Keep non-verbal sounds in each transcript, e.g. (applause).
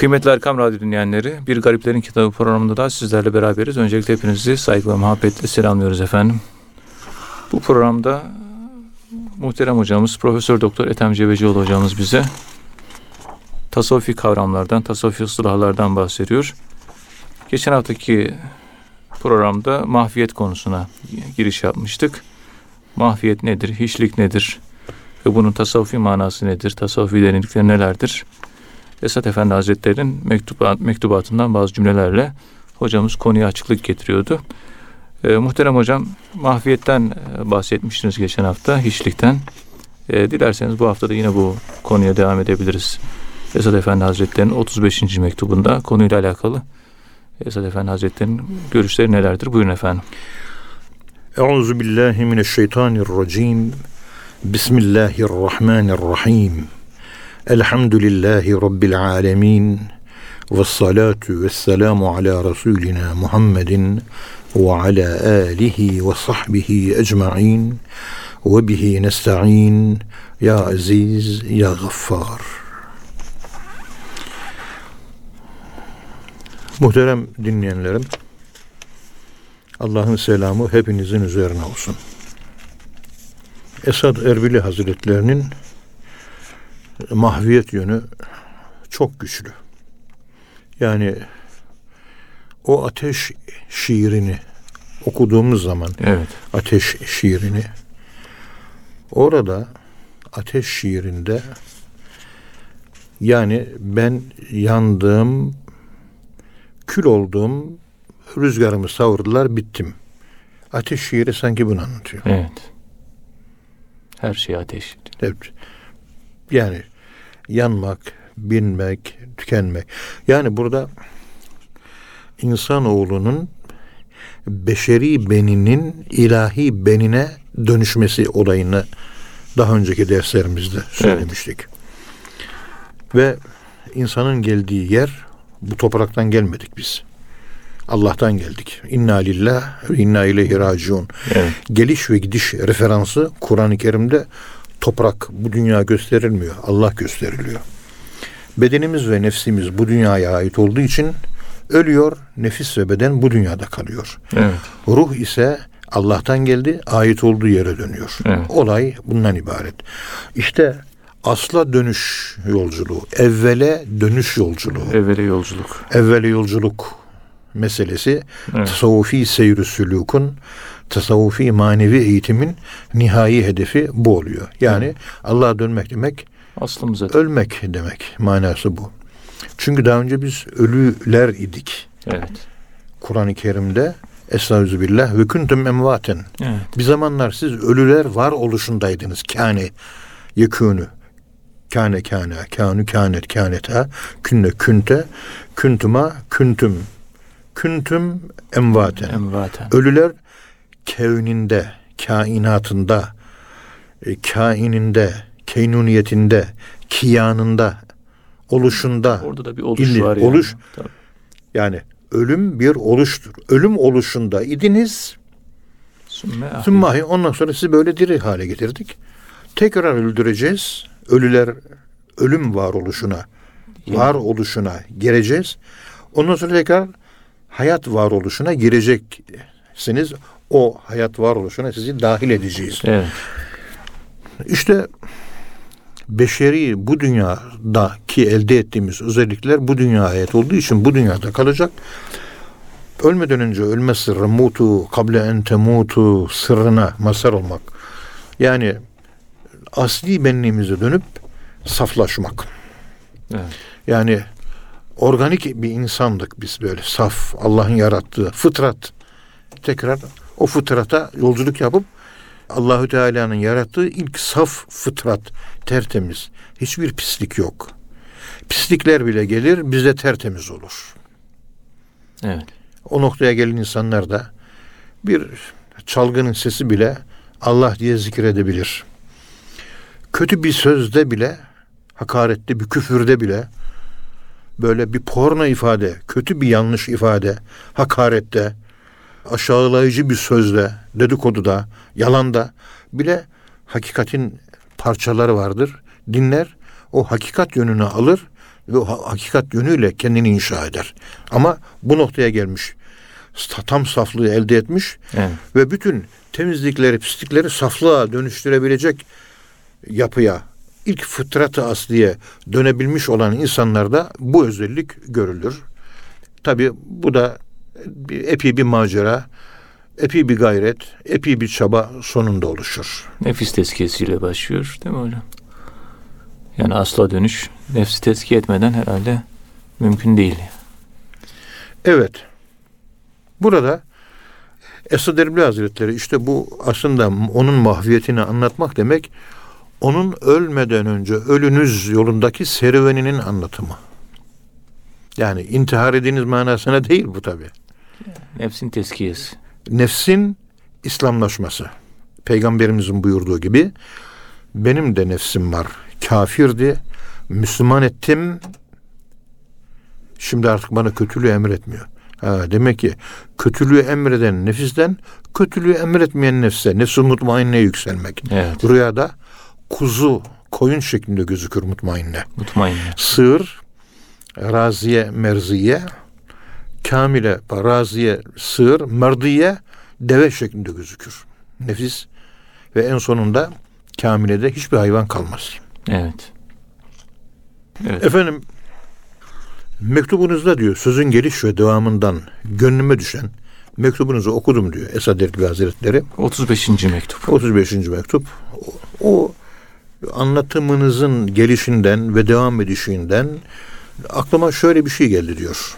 Kıymetli Erkam Radyo dinleyenleri, Bir Gariplerin Kitabı programında da sizlerle beraberiz. Öncelikle hepinizi saygı ve muhabbetle selamlıyoruz efendim. Bu programda muhterem hocamız Profesör Doktor Ethem Cebecioğlu hocamız bize tasavvufi kavramlardan, tasavvufi ıslahlardan bahsediyor. Geçen haftaki programda mahfiyet konusuna giriş yapmıştık. Mahfiyet nedir, hiçlik nedir ve bunun tasavvufi manası nedir, tasavvufi derinlikleri nelerdir? Esat Efendi Hazretleri'nin mektubat, mektubatından bazı cümlelerle hocamız konuya açıklık getiriyordu. E, muhterem hocam mahfiyetten e, bahsetmiştiniz geçen hafta, hiçlikten. E, dilerseniz bu hafta da yine bu konuya devam edebiliriz. Esad Efendi Hazretleri'nin 35. mektubunda konuyla alakalı Esad Efendi Hazretleri'nin görüşleri nelerdir? Buyurun efendim. Euzu billahi mineşşeytanirracim. Bismillahirrahmanirrahim. Elhamdülillahi Rabbil alemin. Ve salatu ve selamu ala Resulina Muhammedin ve ala alihi ve sahbihi ecma'in ve bihi nesta'in ya aziz ya gaffar. Muhterem dinleyenlerim, Allah'ın selamı hepinizin üzerine olsun. Esad Erbili Hazretlerinin mahviyet yönü çok güçlü. Yani o ateş şiirini okuduğumuz zaman evet. ateş şiirini orada ateş şiirinde yani ben yandığım kül olduğum rüzgarımı savurdular bittim. Ateş şiiri sanki bunu anlatıyor. Evet. Her şey ateş. Evet. Yani yanmak, binmek, tükenmek. Yani burada insanoğlunun beşeri beninin ilahi benine dönüşmesi olayını daha önceki derslerimizde söylemiştik. Evet. Ve insanın geldiği yer bu topraktan gelmedik biz. Allah'tan geldik. İnna lillah ve inna ileyhi raciun. Evet. Geliş ve gidiş referansı Kur'an-ı Kerim'de toprak bu dünya gösterilmiyor. Allah gösteriliyor. Bedenimiz ve nefsimiz bu dünyaya ait olduğu için ölüyor. Nefis ve beden bu dünyada kalıyor. Evet. Ruh ise Allah'tan geldi, ait olduğu yere dönüyor. Evet. Olay bundan ibaret. İşte asla dönüş yolculuğu, evvele dönüş yolculuğu. Evvele yolculuk. Evvele yolculuk meselesi evet. tasavvufi seyr sülükün tasavvufi manevi eğitimin nihai hedefi bu oluyor. Yani evet. Allah'a dönmek demek aslımıza ölmek demek manası bu. Çünkü daha önce biz ölüler idik. Evet. Kur'an-ı Kerim'de Estağfirullah ve kuntum emvaten. Evet. Bir zamanlar siz ölüler var oluşundaydınız. Kâne yekûnü. Kâne kâne, kânü kânet kâneta, künne künte, küntüma küntüm, küntüm emvaten. emvaten. Ölüler kevninde, kainatında, e, kaininde, keynuniyetinde, kiyanında, oluşunda. Orada da bir oluş indi, var yani. Oluş. Tabii. Yani ölüm bir oluştur. Ölüm oluşunda idiniz. Sümmahi. Ondan sonra sizi böyle diri hale getirdik. Tekrar öldüreceğiz. Ölüler ölüm varoluşuna, yani. var oluşuna gireceğiz. Ondan sonra tekrar hayat varoluşuna gireceksiniz. O hayat varoluşuna sizi dahil edeceğiz. Evet. İşte beşeri bu dünyadaki elde ettiğimiz özellikler bu dünya ait olduğu için bu dünyada kalacak. Ölmeden önce ölme sırrı mutu kable en temutu sırrına mazhar olmak. Yani asli benliğimize dönüp saflaşmak. Evet. Yani organik bir insandık biz böyle saf Allah'ın yarattığı fıtrat tekrar o fıtrata yolculuk yapıp Allahü Teala'nın yarattığı ilk saf fıtrat tertemiz. Hiçbir pislik yok. Pislikler bile gelir bizde tertemiz olur. Evet. O noktaya gelen insanlar da bir çalgının sesi bile Allah diye zikredebilir. Kötü bir sözde bile, hakarette bir küfürde bile böyle bir porno ifade, kötü bir yanlış ifade, hakarette, aşağılayıcı bir sözle, dedikoduda, yalanda bile hakikatin parçaları vardır. Dinler, o hakikat yönünü alır ve o ha- hakikat yönüyle kendini inşa eder. Ama bu noktaya gelmiş. Tam saflığı elde etmiş Evet. ve bütün temizlikleri, pislikleri saflığa dönüştürebilecek yapıya, ilk fıtratı asliye dönebilmiş olan insanlarda bu özellik görülür. Tabi bu da bir, epey bir macera, epey bir gayret, epey bir çaba sonunda oluşur. Nefis tezkiyesiyle başlıyor değil mi hocam? Yani asla dönüş nefsi tezkiye etmeden herhalde mümkün değil. Evet. Burada Esad Erbil Hazretleri işte bu aslında onun mahviyetini anlatmak demek onun ölmeden önce ölünüz yolundaki serüveninin anlatımı. Yani intihar ediniz manasına değil bu tabi. Nefsin tezkiyesi. Nefsin İslamlaşması. Peygamberimizin buyurduğu gibi benim de nefsim var. Kafirdi. Müslüman ettim. Şimdi artık bana kötülüğü emretmiyor. Ha, demek ki kötülüğü emreden nefisten kötülüğü emretmeyen nefse, nefs-i mutmainne yükselmek. Evet. Rüyada kuzu, koyun şeklinde gözükür mutmainne. Mutmain. Sığır, raziye, merziye, kamile, raziye, sığır, merdiye, deve şeklinde gözükür. Nefis ve en sonunda kamilede hiçbir hayvan kalmaz. Evet. Evet. Efendim mektubunuzda diyor sözün geliş ve devamından gönlüme düşen mektubunuzu okudum diyor Esad Erbil Hazretleri. 35. mektup. 35. mektup. O, o anlatımınızın gelişinden ve devam edişinden aklıma şöyle bir şey geldi diyor.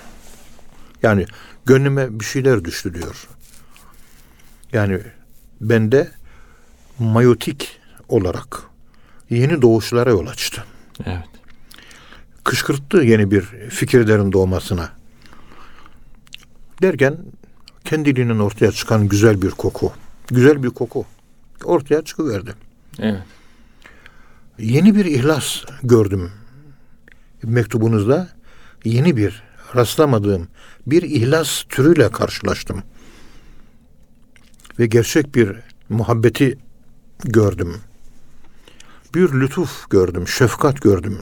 Yani gönlüme bir şeyler düştü diyor. Yani bende mayotik olarak yeni doğuşlara yol açtı. Evet. Kışkırttı yeni bir fikirlerin doğmasına. Derken kendiliğinden ortaya çıkan güzel bir koku. Güzel bir koku ortaya çıkıverdi. Evet. Yeni bir ihlas gördüm mektubunuzda. Yeni bir rastlamadığım bir ihlas türüyle karşılaştım. Ve gerçek bir muhabbeti gördüm. Bir lütuf gördüm, şefkat gördüm.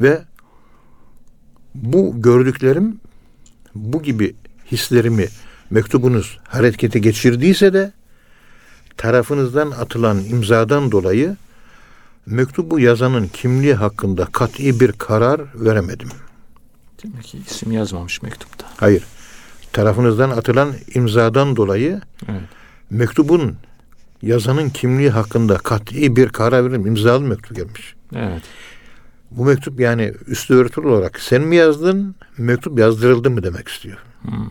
Ve bu gördüklerim bu gibi hislerimi mektubunuz harekete geçirdiyse de tarafınızdan atılan imzadan dolayı mektubu yazanın kimliği hakkında kat'i bir karar veremedim. Demek ki isim yazmamış mektupta. Hayır. Tarafınızdan atılan imzadan dolayı Evet. mektubun yazanın kimliği hakkında kat'i bir karar veremedim. İmzalı mektup gelmiş. Evet. Bu mektup yani üstü örtülü olarak sen mi yazdın, mektup yazdırıldı mı demek istiyor. Hmm.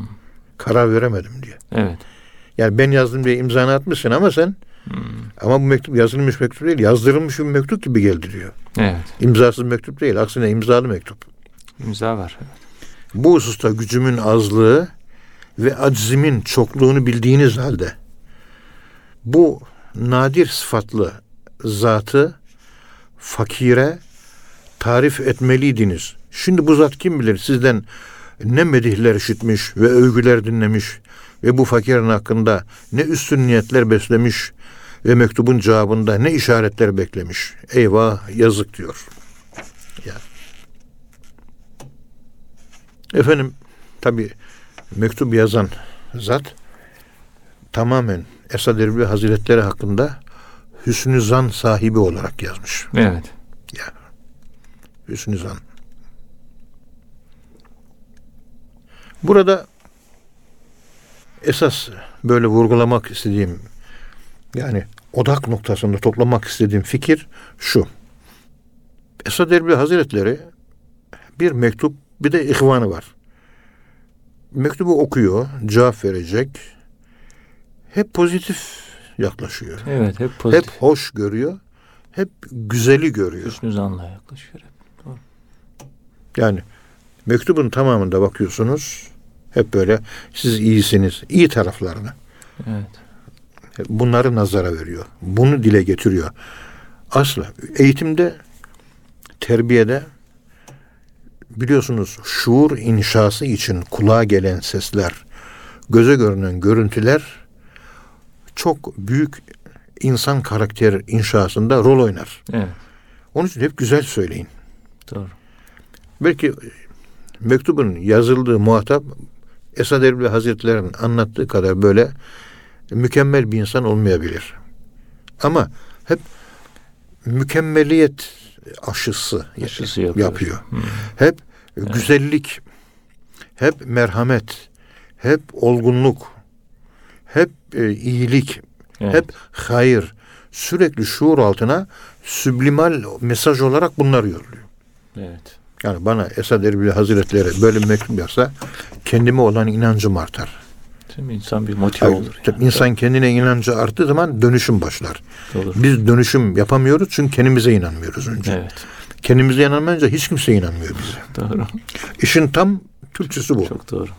Karar veremedim diye. Evet. Yani ben yazdım diye imzanı atmışsın ama sen Hmm. ama bu mektup yazılmış mektup değil, yazdırılmış bir mektup gibi geldi diyor. Evet. İmzasız mektup değil, aksine imzalı mektup. İmza var. Bu hususta gücümün azlığı ve aczimin çokluğunu bildiğiniz halde bu nadir sıfatlı zatı fakire tarif etmeliydiniz. Şimdi bu zat kim bilir sizden ne medihler işitmiş ve övgüler dinlemiş ve bu fakirin hakkında ne üstün niyetler beslemiş ve mektubun cevabında ne işaretler beklemiş. Eyvah yazık diyor. Efendim tabi mektup yazan zat tamamen Esad Erbil Hazretleri hakkında hüsnü zan sahibi olarak yazmış. Evet. Hüsnü zan. Burada esas böyle vurgulamak istediğim yani odak noktasında toplamak istediğim fikir şu. Esad Erbil Hazretleri bir mektup bir de ihvanı var. Mektubu okuyor, cevap verecek. Hep pozitif yaklaşıyor. Evet. Hep pozitif. Hep hoş görüyor. Hep güzeli görüyor. Hüsnü zanla yaklaşıyor. Yani mektubun tamamında bakıyorsunuz hep böyle siz iyisiniz, iyi taraflarını. Evet. Bunları nazara veriyor. Bunu dile getiriyor. Asla eğitimde, terbiyede biliyorsunuz şuur inşası için kulağa gelen sesler, göze görünen görüntüler çok büyük insan karakter inşasında rol oynar. Evet. Onun için hep güzel söyleyin. Doğru. Belki mektubun yazıldığı muhatap Esad Erbil Hazretleri'nin anlattığı kadar böyle mükemmel bir insan olmayabilir. Ama hep mükemmeliyet aşısı, Aşısı yapıyor. yapıyor. Hep güzellik, hep merhamet, hep olgunluk, hep e, iyilik, Evet. hep hayır. Sürekli şuur altına süblimal mesaj olarak bunlar yolluyor. Evet. Yani bana Esad Erbil Hazretleri böyle mektup yazsa kendime olan inancım artar. Mi? İnsan bir motive olur. Tabii Yani. İnsan kendine inancı arttığı zaman dönüşüm başlar. Olur. Biz dönüşüm yapamıyoruz çünkü kendimize inanmıyoruz önce. Evet. Kendimize inanmayınca hiç kimse inanmıyor bize. (laughs) Doğru. İşin tam Türkçesi bu. Çok doğru.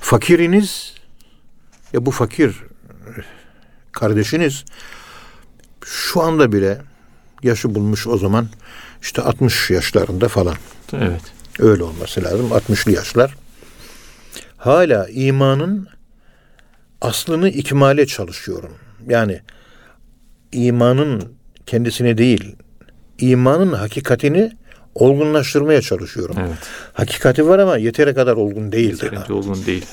Fakiriniz ya bu fakir kardeşiniz şu anda bile yaşı bulmuş o zaman işte 60 yaşlarında falan. Evet. Öyle olması lazım. 60'lı yaşlar. Hala imanın aslını ikmale çalışıyorum. Yani imanın kendisine değil, imanın hakikatini olgunlaştırmaya çalışıyorum. Evet. Hakikati var ama yeteri kadar olgun değil. daha. Yeterince olgun değil.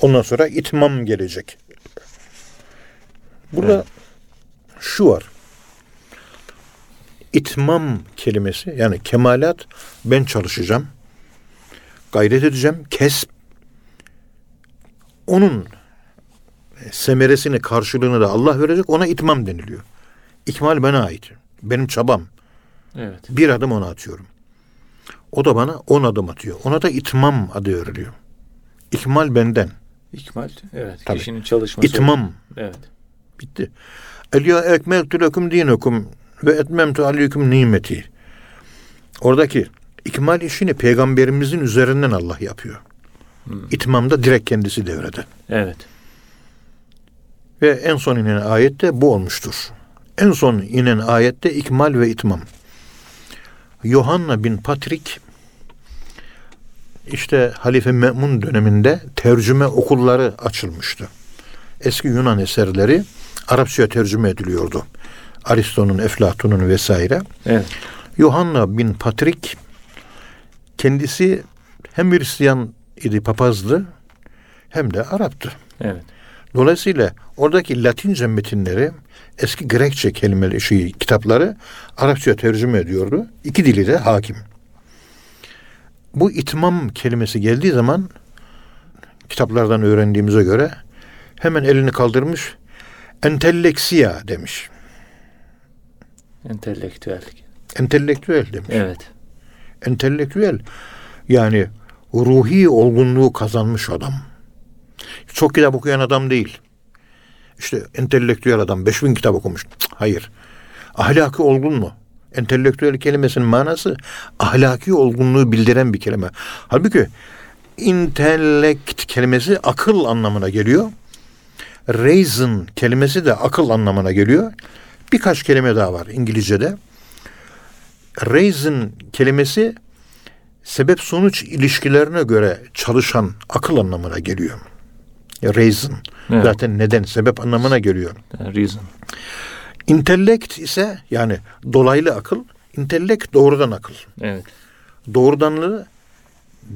Ondan sonra itmam gelecek. Burada Evet. şu var. İtmam kelimesi yani kemalat ben çalışacağım. Gayret edeceğim. Kesp onun semeresini karşılığını da Allah verecek. Ona itmam deniliyor. İkmal bana ait. Benim çabam. Evet. Bir adım ona atıyorum. O da bana on adım atıyor. Ona da itmam adı veriliyor. İkmal benden. İkmal. Evet. Tabii. Kişinin çalışması. İtmam. Evet. Bitti. El ya ekmeltü lekum dinekum ve etmemtu aleyküm nimeti. Oradaki ikmal işini peygamberimizin üzerinden Allah yapıyor. İtmam da direkt kendisi devrede. Evet. Ve en son inen ayette bu olmuştur. En son inen ayette ikmal ve itmam. Yohanna bin Patrik işte Halife Me'mun döneminde tercüme okulları açılmıştı. Eski Yunan eserleri Arapçaya tercüme ediliyordu. Aristo'nun, Eflatun'un vesaire. Evet. Yohanna bin Patrik kendisi hem Hristiyan idi, papazdı hem de Arap'tı. Evet. Dolayısıyla oradaki Latince metinleri, eski Grekçe kelimeleri, şey, kitapları Arapça tercüme ediyordu. İki dili de hakim. Bu itmam kelimesi geldiği zaman kitaplardan öğrendiğimize göre hemen elini kaldırmış entelleksiya demiş. Entelektüel. Entelektüel demiş. Evet. Entelektüel yani ruhi olgunluğu kazanmış adam. Çok kitap okuyan adam değil. İşte entelektüel adam 5000 kitap okumuş. Hayır. Ahlaki olgun mu? Entelektüel kelimesinin manası ahlaki olgunluğu bildiren bir kelime. Halbuki intellekt kelimesi akıl anlamına geliyor. Reason kelimesi de akıl anlamına geliyor. Birkaç kelime daha var İngilizce'de. Reason kelimesi sebep sonuç ilişkilerine göre çalışan akıl anlamına geliyor. Reason. Evet. Zaten neden sebep anlamına geliyor. Reason. Intellekt ise yani dolaylı akıl, intellekt doğrudan akıl. Evet. Doğrudanlığı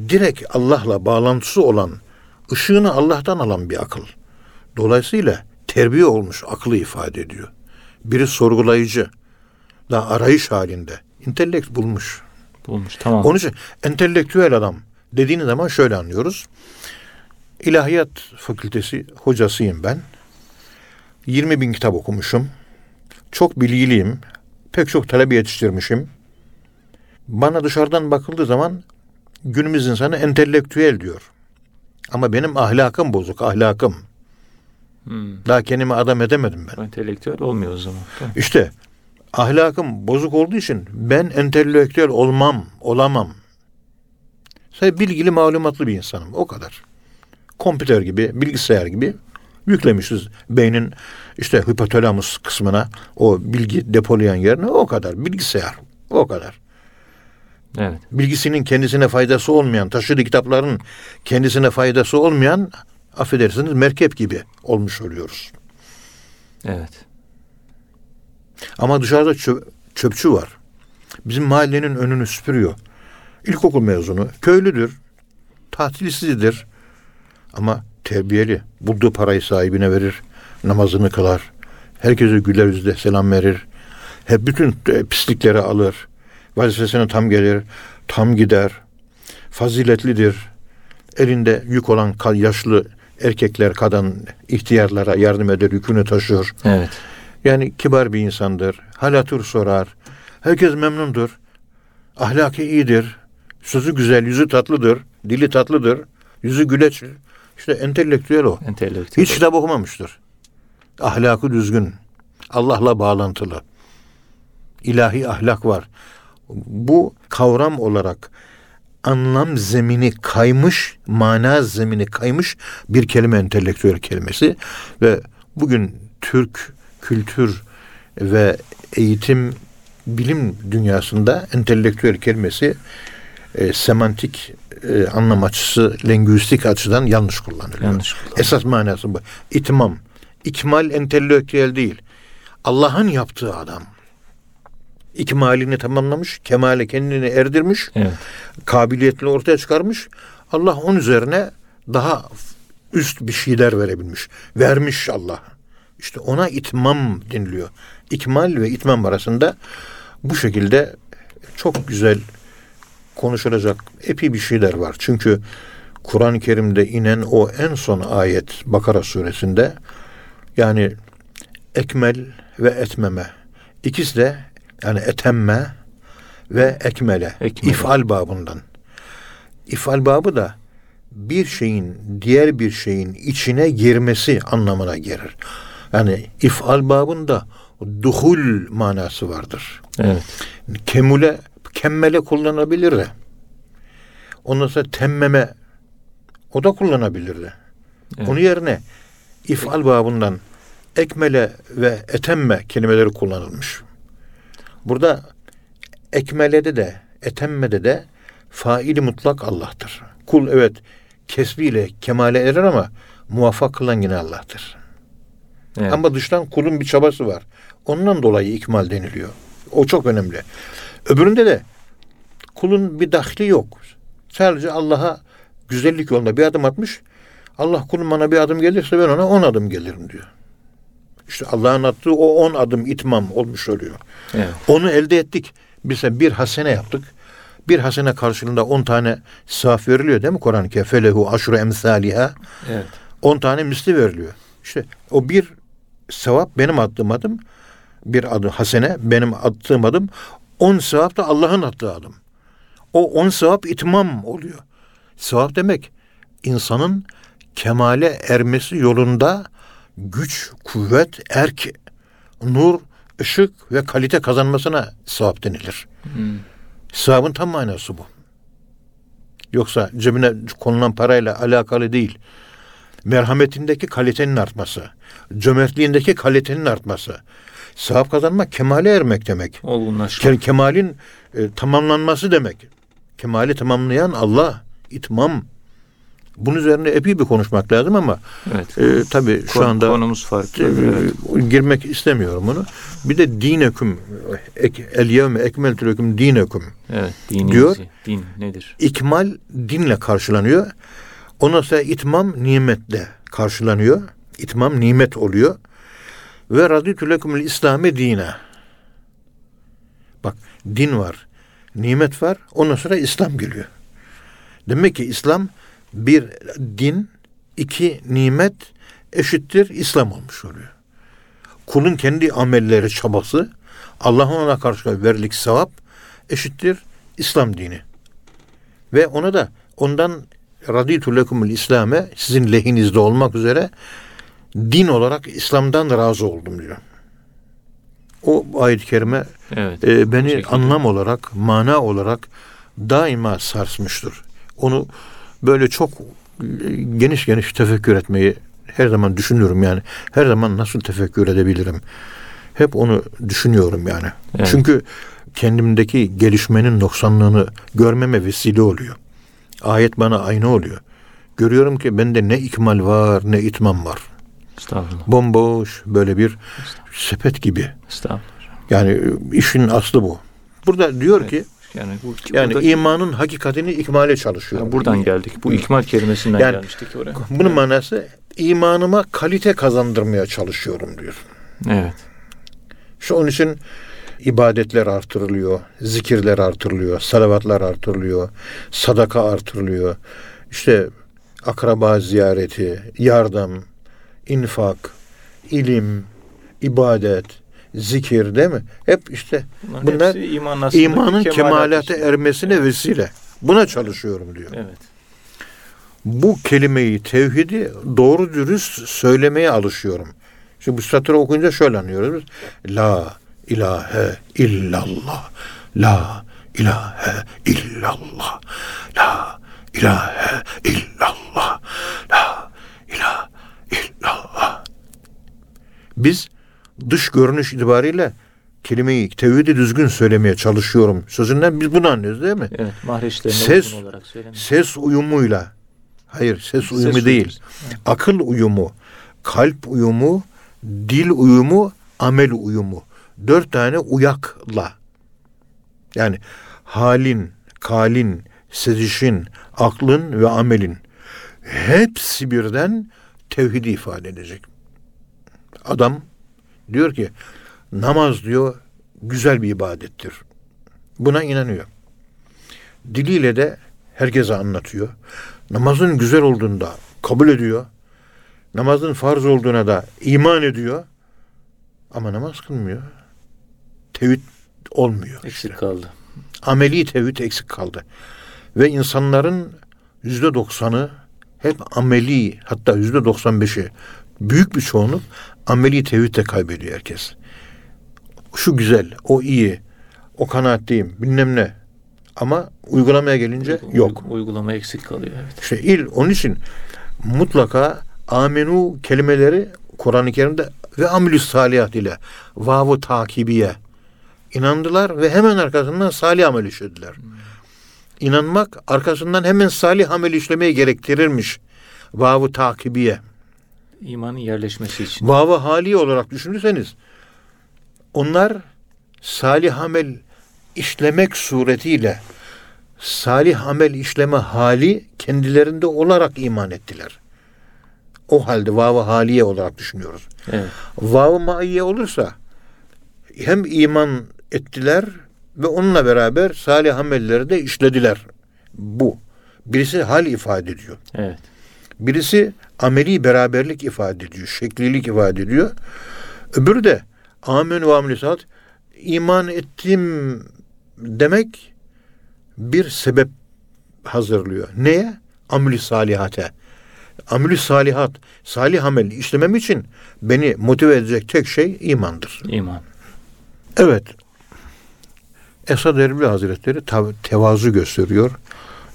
direkt Allah'la bağlantısı olan, ışığını Allah'tan alan bir akıl. Dolayısıyla terbiye olmuş aklı ifade ediyor. Biri sorgulayıcı, daha arayış halinde. intellekt bulmuş. Bulmuş. Tamam. Onun için entelektüel adam dediğiniz zaman şöyle anlıyoruz. İlahiyat fakültesi hocasıyım ben. 20 bin kitap okumuşum. Çok bilgiliyim. Pek çok talebe yetiştirmişim. Bana dışarıdan bakıldığı zaman günümüz insanı entelektüel diyor. Ama benim ahlakım bozuk, ahlakım. Hmm. Daha kendimi adam edemedim ben. Entelektüel olmuyor o zaman. Tamam. İşte ahlakım bozuk olduğu için ben entelektüel olmam, olamam. Sadece bilgili, malumatlı bir insanım. O kadar. Kompüter gibi, bilgisayar gibi yüklemişiz beynin işte hipotalamus kısmına o bilgi depolayan yerine o kadar. Bilgisayar. O kadar. Evet. Bilgisinin kendisine faydası olmayan, taşıdığı kitapların kendisine faydası olmayan affedersiniz merkep gibi olmuş oluyoruz. Evet. Ama dışarıda çö- çöpçü var. Bizim mahallenin önünü süpürüyor. İlkokul mezunu, köylüdür, tatilsizdir. Ama terbiyeli. Bulduğu parayı sahibine verir. Namazını kılar. Herkese güler yüzle selam verir. Hep bütün e, pislikleri alır. Vazifesine tam gelir. Tam gider. Faziletlidir. Elinde yük olan yaşlı erkekler, kadın, ihtiyarlara yardım eder, yükünü taşır. Evet. Yani kibar bir insandır. Hal hatır sorar. Herkes memnundur. Ahlaki iyidir. Sözü güzel, yüzü tatlıdır. Dili tatlıdır. Yüzü güleç. İşte entelektüel o. Entelektüel. Hiç kitap okumamıştır. Ahlakı düzgün. Allah'la bağlantılı. İlahi ahlak var. Bu kavram olarak anlam zemini kaymış, mana zemini kaymış bir kelime entelektüel kelimesi ve bugün Türk kültür ve eğitim bilim dünyasında entelektüel kelimesi e, semantik e, anlam açısı, lingüistik açıdan yanlış kullanılıyor. Yanlış kullanılıyor. Esas manası bu. İtmam. İkmal entelektüel değil. Allah'ın yaptığı adam. İkmalini tamamlamış, kemale kendini erdirmiş, Evet. kabiliyetini ortaya çıkarmış. Allah onun üzerine daha üst bir şeyler verebilmiş. Vermiş Allah. İşte ona itmam deniliyor. İkmal ve itmam arasında bu şekilde çok güzel konuşulacak epey bir şeyler var. Çünkü Kur'an-ı Kerim'de inen o en son ayet Bakara suresinde yani ekmel ve etmeme ikisi de yani etemme ve ekmele, Ekmele. ifal babından. İfal babı da bir şeyin diğer bir şeyin içine girmesi anlamına gelir. Yani ifal babında duhul manası vardır. Evet. Kemule, kemmele kullanabilir de. Ondan sonra temmeme o da kullanabilirdi. Evet. Onun yerine ifal babından ekmele ve etemme kelimeleri kullanılmış. Burada ekmelede de etemmede de faili mutlak Allah'tır. Kul evet kesbiyle kemale erer ama muvaffak kılan yine Allah'tır. Evet. Ama dıştan kulun bir çabası var. Ondan dolayı ikmal deniliyor. O çok önemli. Öbüründe de kulun bir dahli yok. Sadece Allah'a güzellik yolunda bir adım atmış. Allah kulum bana bir adım gelirse ben ona on adım gelirim diyor. İşte Allah'ın attığı o on adım itmam olmuş oluyor. Evet. Onu elde ettik. Bize bir hasene yaptık. Bir hasene karşılığında on tane sahaf veriliyor değil mi Kur'an-ı Kerim? Felehu aşru emsaliha. Evet. 10 tane misli veriliyor. İşte o bir sevap benim attığım adım. Bir adım hasene benim attığım adım. 10 sevap da Allah'ın attığı adım. O 10 sevap itmam oluyor. Sevap demek insanın kemale ermesi yolunda güç, kuvvet, erk, nur, ışık ve kalite kazanmasına sevap denilir. Hmm. Sevabın tam manası bu. Yoksa cebine konulan parayla alakalı değil. Merhametindeki kalitenin artması, cömertliğindeki kalitenin artması. Sevap kazanmak kemale ermek demek. Olgunlaşma. Ke- Kemalin e, tamamlanması demek. Kemali tamamlayan Allah, itmam. Bunun üzerine epey bir konuşmak lazım ama Evet. e, tabii şu Kon- anda konumuz farklı. e, Evet. girmek istemiyorum onu. Bir de dineküm, ek, el yevme ekmeltü leküm dineküm. Evet. Dini diyor. Din nedir? İkmal dinle karşılanıyor. Ondan sonra itmam nimetle karşılanıyor. İtmam nimet oluyor. Ve raditü lekumul İslami dine. Bak din var. Nimet var. Ondan sonra İslam geliyor. Demek ki İslam bir din, iki nimet eşittir İslam olmuş oluyor. Kulun kendi amelleri, çabası, Allah'ın ona karşı verilik sevap eşittir İslam dini. Ve ona da ondan raditu lekumul İslam'e sizin lehinizde olmak üzere din olarak İslam'dan razı oldum diyor. O ayet-i kerime Evet. e, beni anlam olarak, mana olarak daima sarsmıştır. Onu böyle çok e, geniş geniş tefekkür etmeyi her zaman düşünüyorum yani. Her zaman nasıl tefekkür edebilirim? Hep onu düşünüyorum yani. Evet. Çünkü kendimdeki gelişmenin noksanlığını görmeme vesile oluyor. Ayet bana ayna oluyor. Görüyorum ki bende ne ikmal var ne itmam var. Estağfurullah. Bomboş böyle bir sepet gibi. Estağfurullah. Yani işin aslı bu. Burada diyor Evet. ki Yani bu yani burada- imanın hakikatini ikmale çalışıyorum. Yani buradan geldik. Bu ikmal kelimesinden Yani- gelmiştik oraya. Bunun manası imanıma kalite kazandırmaya çalışıyorum diyor. Evet. İşte onun için ibadetler artırılıyor, zikirler artırılıyor, salavatlar artırılıyor, sadaka artırılıyor. İşte akraba ziyareti, yardım, infak, ilim, ibadet, zikir değil mi? Hep işte Bunların bunlar hepsi imanın kemalate ermesine vesile. Buna çalışıyorum diyor. Evet. Bu kelimeyi tevhidi doğru dürüst söylemeye alışıyorum. Şimdi bu satırı okuyunca şöyle anlıyoruz biz. La ilahe illallah. La ilahe illallah. La ilahe illallah. La ilahe illallah. Biz dış görünüş itibariyle kelimeyi tevhidi düzgün söylemeye çalışıyorum. Sözünden biz bunu anlıyoruz değil mi? Evet. Mahreçlerine Ses- olarak söylemiş. Ses uyumuyla. Hayır ses uyumu Ses değil. uyumu. Akıl uyumu, kalp uyumu, dil uyumu, amel uyumu. Dört tane uyakla. Yani halin, kalin, sezişin, aklın ve amelin. Hepsi birden tevhidi ifade edecek. Adam diyor ki namaz diyor güzel bir ibadettir. Buna inanıyor. Diliyle de herkese anlatıyor. Namazın güzel olduğunu da kabul ediyor. Namazın farz olduğuna da iman ediyor. Ama namaz kılmıyor. Tevhid olmuyor. Eksik kaldı. Ameli tevhid eksik kaldı. Ve insanların yüzde doksanı hep ameli hatta yüzde doksan beşi büyük bir çoğunluk ameli tevhid de kaybediyor herkes. Şu güzel, o iyi, o kanaatliyim, bilmem ne. Ama uygulamaya gelince Uygu- yok. Uygulama eksik kalıyor. Evet. İşte il onun için mutlaka amenu kelimeleri Kur'an-ı Kerim'de ve amilü salihat ile vavu takibiye inandılar ve hemen arkasından salih amel işlediler. İnanmak arkasından hemen salih amel işlemeyi gerektirirmiş. Vavu takibiye. İmanın yerleşmesi için. Vavu hali olarak düşünürseniz onlar salih amel işlemek suretiyle salih amel işleme hali kendilerinde olarak iman ettiler. O halde vav haliye olarak düşünüyoruz. Evet. Vav maiye olursa hem iman ettiler ve onunla beraber salih amelleri de işlediler. Bu. Birisi hal ifade ediyor. Evet. Birisi ameli beraberlik ifade ediyor, şeklilik ifade ediyor. Öbürü de amen ve ameli salat iman ettim demek bir sebep hazırlıyor. Neye? Ameli salihate. Ameli salihat, salih amel işlemem için beni motive edecek tek şey imandır. İman. Evet. Esad Erbil Hazretleri tevazu gösteriyor.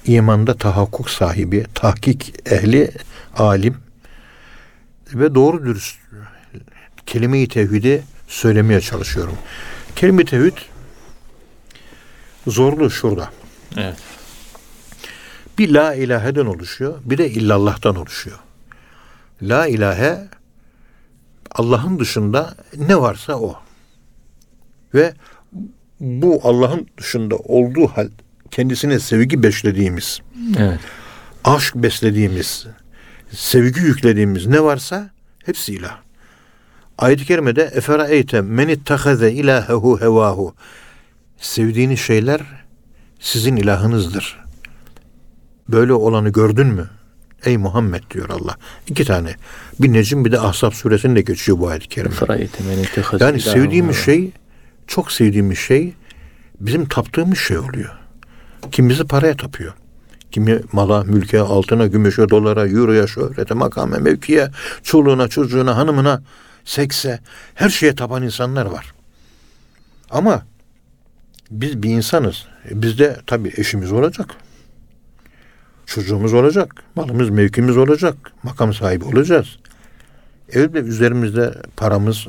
İmanda tahakkuk sahibi, tahkik ehli, alim ve doğru dürüst kelime-i tevhidi söylemeye çalışıyorum. Kelime-i tevhid zorlu şurada. Evet. Bir la ilaheden oluşuyor, bir de illallah'tan oluşuyor. La ilahe Allah'ın dışında ne varsa o. Ve bu Allah'ın dışında olduğu hal kendisine sevgi beslediğimiz, Evet. aşk beslediğimiz, sevgi yüklediğimiz ne varsa hepsi ilah. Ayet-i kerimede efera eyte men ittahaze ilahehu hevahu. Sevdiğiniz şeyler sizin ilahınızdır. Böyle olanı gördün mü? Ey Muhammed diyor Allah. İki tane. Bir Necim bir de Ahzab suresinde geçiyor bu ayet-i kerime. Yani sevdiğimiz şey, çok sevdiğimiz şey bizim taptığımız şey oluyor. Kimisi paraya tapıyor. Kimi mala, mülke, altına, gümüşe, dolara, euroya, şöhrete, makame, mevkiye, çoluğuna, çocuğuna, hanımına, sekse, her şeye tapan insanlar var. Ama biz bir insanız. E, Bizde tabii eşimiz olacak. Çocuğumuz olacak. Malımız, mevkimiz olacak. Makam sahibi olacağız. Elbette üzerimizde paramız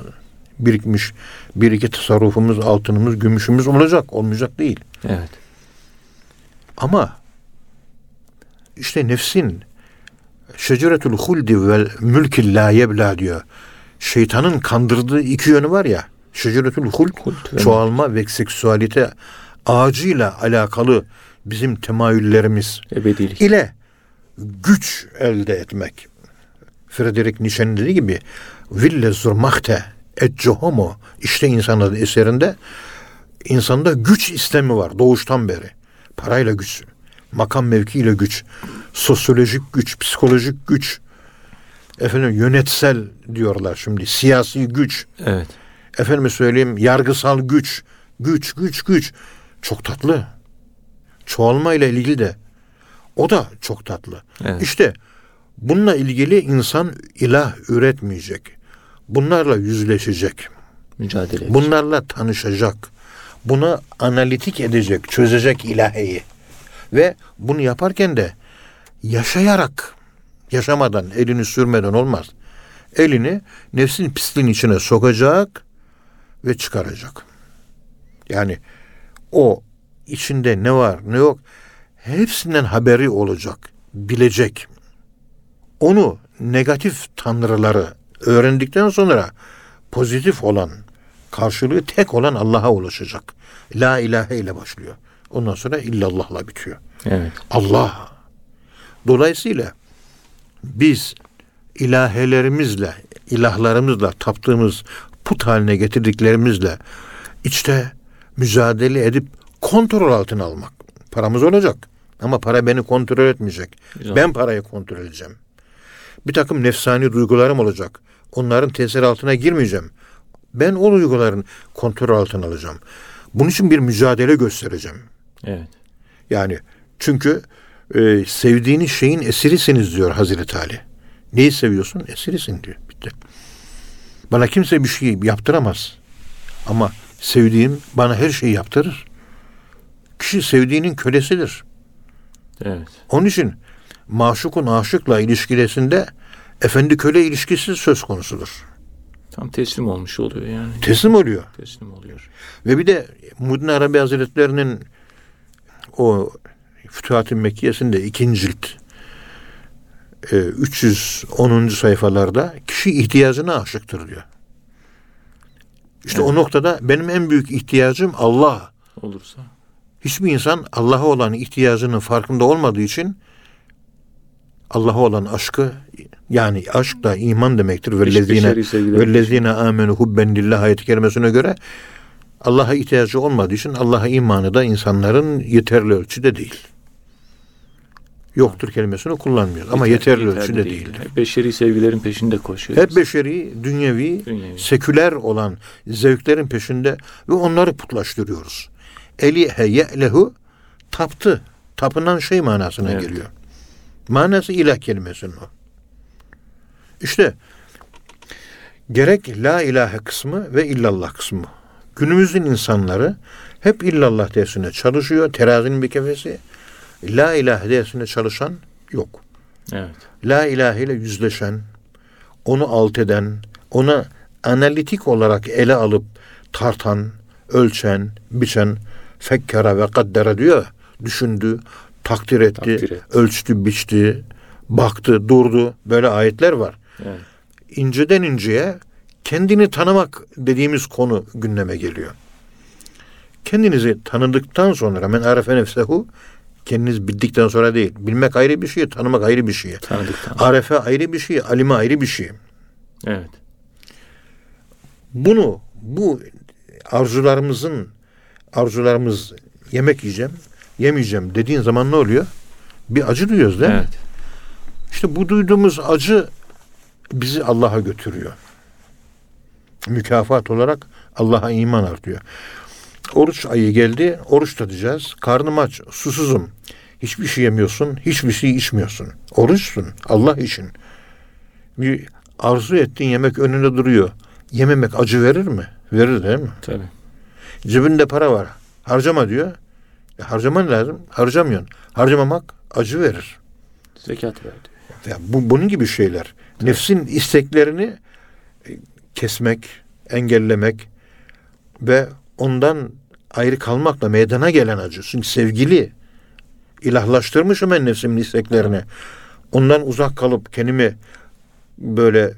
birikmiş. Bir iki tasarrufumuz, altınımız, gümüşümüz olacak. Olmayacak değil. Evet. Ama işte nefsin şeceretül huldi vel mülkil la yebla diyor. Şeytanın kandırdığı iki yönü var ya. Şeceretül hulk Hult ve çoğalma ve seksüalite ağacıyla alakalı bizim temayüllerimiz ebedilik. ile güç elde etmek. Friedrich Nietzsche'nin dediği gibi Wille zur Machte et homo işte insanın eserinde insanda güç istemi var doğuştan beri. Parayla güç, makam mevkiyle güç, sosyolojik güç, psikolojik güç, efendim yönetsel diyorlar şimdi, siyasi güç, Evet. efendim söyleyeyim yargısal güç, güç, güç, güç. Çok tatlı. Çoğalma ile ilgili de o da çok tatlı. Evet. İşte bununla ilgili insan ilah üretmeyecek. Bunlarla yüzleşecek. Mücadele edecek. Bunlarla tanışacak. Bunu analitik edecek, çözecek ilahiyi. Ve bunu yaparken de yaşayarak, yaşamadan, elini sürmeden olmaz. Elini nefsin pisliğin içine sokacak ve çıkaracak. Yani o içinde ne var ne yok hepsinden haberi olacak, bilecek. Onu negatif tanrıları öğrendikten sonra pozitif olan karşılığı tek olan Allah'a ulaşacak. La ilahe ile başlıyor. Ondan sonra illallah'la bitiyor. Evet. Allah. Dolayısıyla biz ilahelerimizle, ilahlarımızla taptığımız put haline getirdiklerimizle işte mücadele edip kontrol altına almak. Paramız olacak ama para beni kontrol etmeyecek. Güzel. Ben parayı kontrol edeceğim. Bir takım nefsani duygularım olacak. Onların tesiri altına girmeyeceğim. Ben o duyguların kontrol altına alacağım. Bunun için bir mücadele göstereceğim. Evet. Yani çünkü e, sevdiğiniz şeyin esirisiniz diyor Hazreti Ali. Neyi seviyorsun? Esirisin diyor. Bitti. Bana kimse bir şey yaptıramaz. Ama sevdiğim bana her şeyi yaptırır. Kişi sevdiğinin kölesidir. Evet. Onun için maşukun aşıkla ilişkilesinde efendi köle ilişkisi söz konusudur. Tam teslim olmuş oluyor yani. Teslim oluyor. Teslim oluyor. Ve bir de Muddin Arabi Hazretleri'nin o Fütuhat-ı Mekkiyesinde ikinci cilt e, 310. sayfalarda kişi ihtiyacına aşıktır diyor. İşte o Evet. noktada benim en büyük ihtiyacım Allah. Olursa. Hiçbir insan Allah'a olan ihtiyacının farkında olmadığı için Allah'a olan aşkı yani aşk da iman demektir. Vellezine vellezine amenu hubben lillah ayet kerimesine göre Allah'a ihtiyacı olmadığı için Allah'a imanı da insanların yeterli ölçüde değil. Yoktur kelimesini kullanmıyor ama Yeter- yeterli, ölçüde değil. Hep Beşeri sevgilerin peşinde koşuyor. Hep beşeri, dünyevi, Dünyevi. seküler olan zevklerin peşinde ve onları putlaştırıyoruz. Elihe ye'lehu taptı. Tapınan şey manasına Evet. geliyor. Manası ilah kelimesinin o. İşte gerek la ilahe kısmı ve illallah kısmı. Günümüzün insanları hep illallah dersine çalışıyor. Terazinin bir kefesi. La ilahe dersine çalışan yok. Evet. La ilahe ile yüzleşen, onu alt eden, ona analitik olarak ele alıp tartan, ölçen, biçen, fekkara ve kaddera diyor. Düşündü, takdir etti, Takdir etti. ölçtü, biçti, baktı, durdu. Böyle ayetler var. Evet. İnceden inceye kendini tanımak dediğimiz konu gündeme geliyor. Kendinizi tanıdıktan sonra men arefe nefsehu kendiniz bildikten sonra değil. Bilmek ayrı bir şey, tanımak ayrı bir şey. Tanıdıktan. Arefe ayrı bir şey, alime ayrı bir şey. Evet. Bunu bu arzularımızın arzularımız yemek yiyeceğim, yemeyeceğim dediğin zaman ne oluyor? Bir acı duyuyoruz değil mi? Evet. İşte bu duyduğumuz acı bizi Allah'a götürüyor. Mükafat olarak Allah'a iman artıyor. Oruç ayı geldi, oruç tutacağız. Karnım aç, susuzum. Hiçbir şey yemiyorsun, hiçbir şey içmiyorsun. Oruçsun, Allah için. Bir arzu ettiğin yemek önünde duruyor. Yememek acı verir mi? Verir değil mi? Tabii. Cebinde para var. Harcama diyor. E, harcaman lazım. Harcamıyorsun. Harcamamak acı verir. Zekat verdi. Ya bu bunun gibi şeyler. Nefsin isteklerini e, kesmek, engellemek ve ondan ayrı kalmakla meydana gelen acı. Çünkü sevgili ilahlaştırmışım ben nefsimin isteklerini. Ondan uzak kalıp kendimi böyle